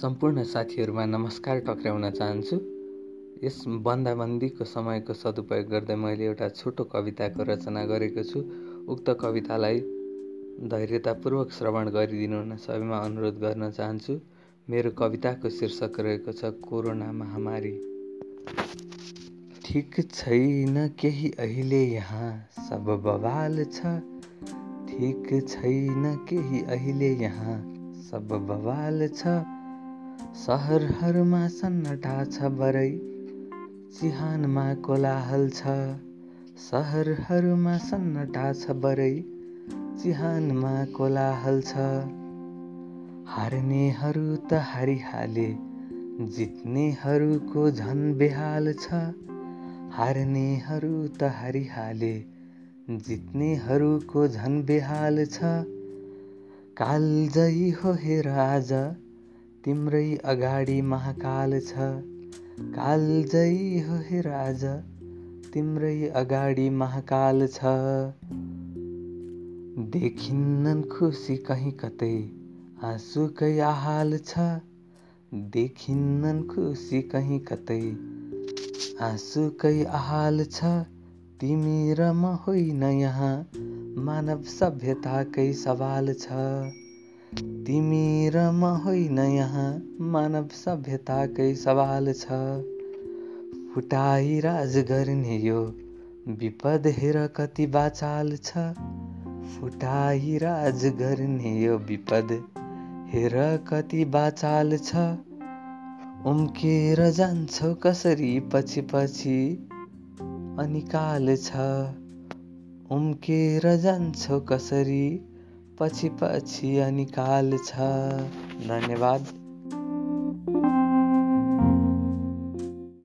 सम्पूर्ण साथीहरूमा नमस्कार टक्र्याउन चाहन्छु। यस बन्दाबन्दीको समयको सदुपयोग गर्दै मैले एउटा छोटो कविताको रचना गरेको छु। उक्त कवितालाई धैर्यतापूर्वक श्रवण गरिदिनु हुन सबैमा अनुरोध गर्न चाहन्छु। मेरो कविताको शीर्षक रहेको छ कोरोना महामारी। ठिक छैन केही अहिले यहाँ सब बवाल छ। ठिक छैन केही अहिले यहाँ सब बवाल छ। सहरहरूमा सन्नटा छ बरै चिहानमा कोलाहल छ। सहरहरूमा सन्नटा छ बरै चिहानमा कोलाहल छ। हार्नेहरू त हारिहाले जित्नेहरूको झन् बेहाल छ। हार्नेहरू त हारिहाले जित्नेहरूको झन् बेहाल छ। कालजयी हो हेर आज तिम्रै अगाडि महाकाल छ। कालजयी हो हे राज तिम्रै अगाडि महाकाल छ। देखिन्नन् खुसी कहीँ कतै आँसुकै आहाल छ? देखिन्नन् खुसी कहीँ कतै आँसुकै आहाल छ? तिमी र म होइन यहाँ मानव सभ्यताकै सवाल छ। तिमी र म होइन यहाँ मानव सभ्यताकै सवाल छ। फुटाई राज गर्ने यो विपद हेर कति बाचाल छ। फुटाई राज गर्ने यो विपद हेर कति बाचाल छ। उम्केर जान्छौ कसरी पछि पछि अनिकाल छ। उम्केर जान्छौ कसरी पछि पछि निकाल्छ धन्यवाद।